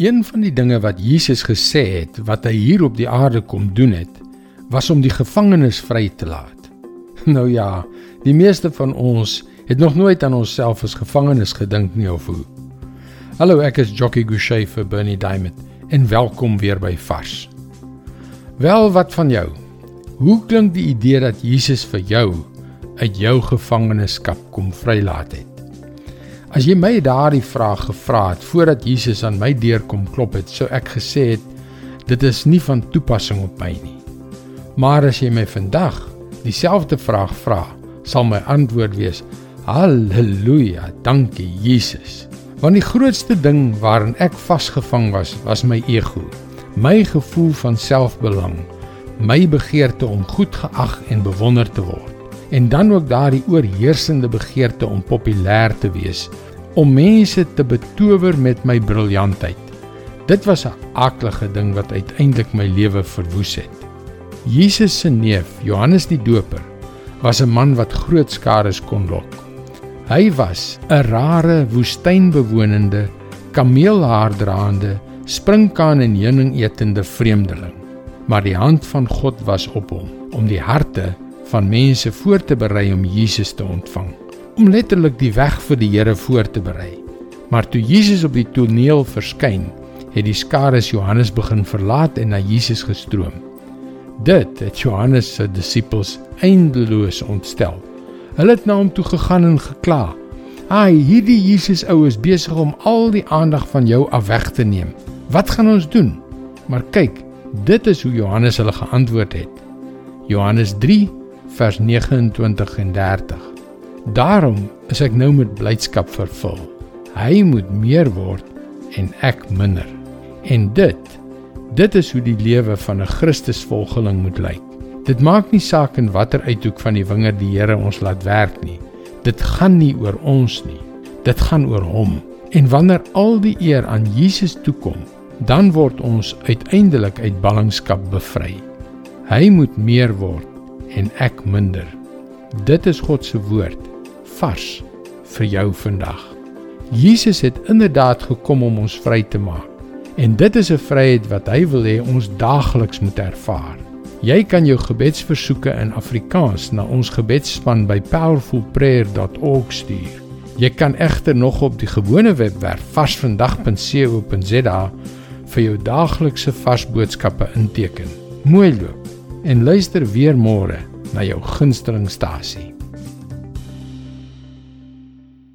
Een van die dinge wat Jesus gesê het wat hy hier op die aarde kom doen het, was om die gevangenes vry te laat. Nou ja, die meeste van ons het nog nooit aan onsself as gevangenes gedink nie of hoe. Hallo, ek is Jockey Gouchee vir Bernie Diamond en welkom weer by Vars. Wel, wat van jou? Hoe klink die idee dat Jesus vir jou uit jou gevangenskap kom vrylaat het? As jy my daardie vraag gevra het voordat Jesus aan my deur kom klop het, sou ek gesê het dit is nie van toepassing op my nie. Maar as jy my vandag dieselfde vraag vra, sal my antwoord wees: Halleluja, dankie Jesus. Want die grootste ding waarin ek vasgevang was, was my ego, my gevoel van selfbelang, my begeerte om goed geag en bewonder te word en dan ook daardie oorheersende begeerte om populêr te wees, om mense te betower met my briljantheid. Dit was 'n aaklige ding wat uiteindelik my lewe verwoes het. Jesus se neef, Johannes die Doper, was 'n man wat groot skare kon lok. Hy was 'n rare woestynbewonende, kameelhaardraande, springkaan en heuning etende vreemdeling. Maar die hand van God was op hom om die harte van mense voor te berei om Jesus te ontvang, om letterlik die weg vir die Here voor te berei. Maar toe Jesus op die toneel verskyn, het die skare Johannes begin verlaat en na Jesus gestroom. Dit het Johannes se disippels eindeloos ontstel. Hulle het na hom toe gegaan en gekla: "Ai, hierdie Jesus ou is besig om al die aandag van jou af weg te neem. Wat gaan ons doen?" Maar kyk, dit is hoe Johannes hulle geantwoord het. Johannes vers 29 en 30. Daarom is ek nou met blydskap vervul. Hy moet meer word en ek minder. En dit dit is hoe die lewe van 'n Christusvolgeling moet lyk. Dit maak nie saak in watter uithoek van die wingerd die Here ons laat werk nie. Dit gaan nie oor ons nie. Dit gaan oor hom. En wanneer al die eer aan Jesus toe kom, dan word ons uiteindelik uit ballingskap bevry. Hy moet meer word en ek minder. Dit is God se woord vars vir jou vandag. Jesus het inderdaad gekom om ons vry te maak. En dit is 'n vryheid wat hy wil hê ons daagliks moet ervaar. Jy kan jou gebedsversoeke in Afrikaans na ons gebedsspan by powerfulprayer.org stuur. Jy kan egter nog op die gewone webwerf varsvandag.co.za vir jou daaglikse vars boodskappe inteken. Mooi loop en luister weer môre na jou gunstelingstasie.